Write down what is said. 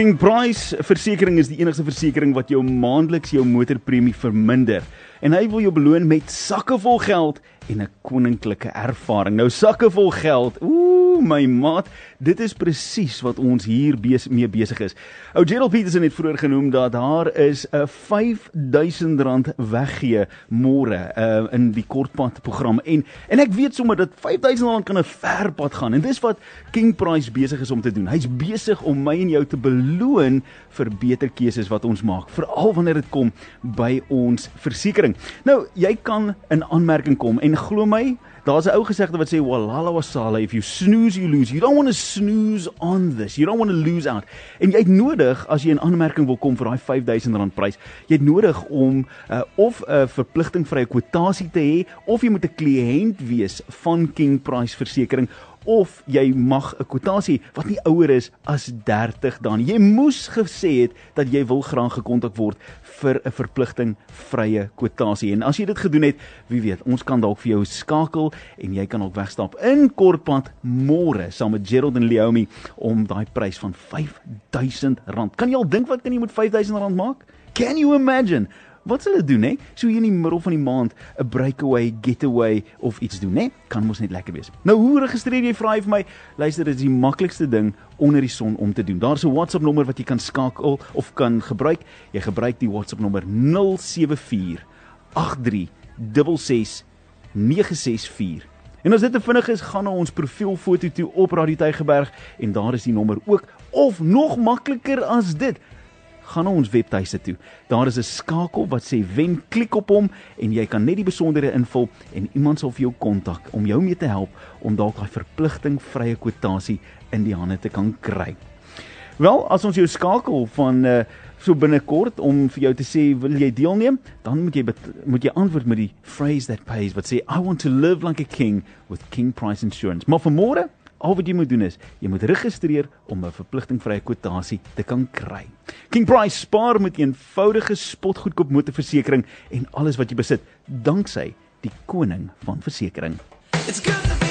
King Price Versekering is die enigste versekering wat jou maandeliks jou motorpremie verminder. En hy wil jou beloon met sakke vol geld en 'n koninklike ervaring. Nou sakke vol geld. Ooh, my maat, dit is presies wat ons hier bes mee besig is. Ou Gerald Peterson het vroeër genoem dat daar is 'n R5000 weggee môre uh, in die kortpad program en en ek weet sommer dat R5000 kan 'n ver pad gaan en dis wat King Price besig is om te doen. Hy's besig om my en jou te beloon vir beter keuses wat ons maak, veral wanneer dit kom by ons versekerings. Nou, jy kan in aanmerking kom en glo my, daar's 'n ou gesegde wat sê walala wasala if you snooze you lose. You don't want to snooze on this. You don't want to lose out. En jy het nodig as jy in aanmerking wil kom vir daai R5000 prys, jy het nodig om uh, of 'n uh, verpligting vrye kwotasie te hê of jy moet 'n kliënt wees van King Price Versekering of jy mag 'n kwotasie wat nie ouer is as 30 dan. Jy moes gesê het dat jy wil graag gekontak word vir 'n verpligting vrye kwotasie. En as jy dit gedoen het, wie weet, ons kan dalk vir jou skakel en jy kan ook wegstap in Kortpad môre saam met Gerald en Leomi om daai prys van R5000. Kan jy al dink wat kan jy met R5000 maak? Can you imagine? Wat hulle doen hè? So hier in die middel van die maand 'n breakaway, getaway of iets doen hè? Kan mos net lekker wees. Nou hoe registreer jy vra hy vir my? Luister, dit is die maklikste ding onder die son om te doen. Daar's 'n WhatsApp nommer wat jy kan skakel of kan gebruik. Jy gebruik die WhatsApp nommer 074 83 66 964. En as dit te vinnig is, gaan na ons profielfoto toe op Radio Tygerberg en daar is die nommer ook of nog makliker as dit gaan na ons webtuiste toe. Daar is 'n skakel wat sê wen, klik op hom en jy kan net die besonderhede invul en iemand sal vir jou kontak om jou mee te help om dalk daai verpligting vrye kwotasie in die hande te kan kry. Wel, as ons jou skakel van uh so binnekort om vir jou te sê wil jy deelneem, dan moet jy moet jy antwoord met die phrase that pays wat sê I want to live like a king with King Price Insurance. Maar vir môre Al wat jy moet doen is, jy moet registreer om 'n verpligtingvrye kwotasie te kan kry. King Price spaar met 'n eenvoudige spotgoedkoop motorversekering en alles wat jy besit, danksy die koning van versekerings. It's good to be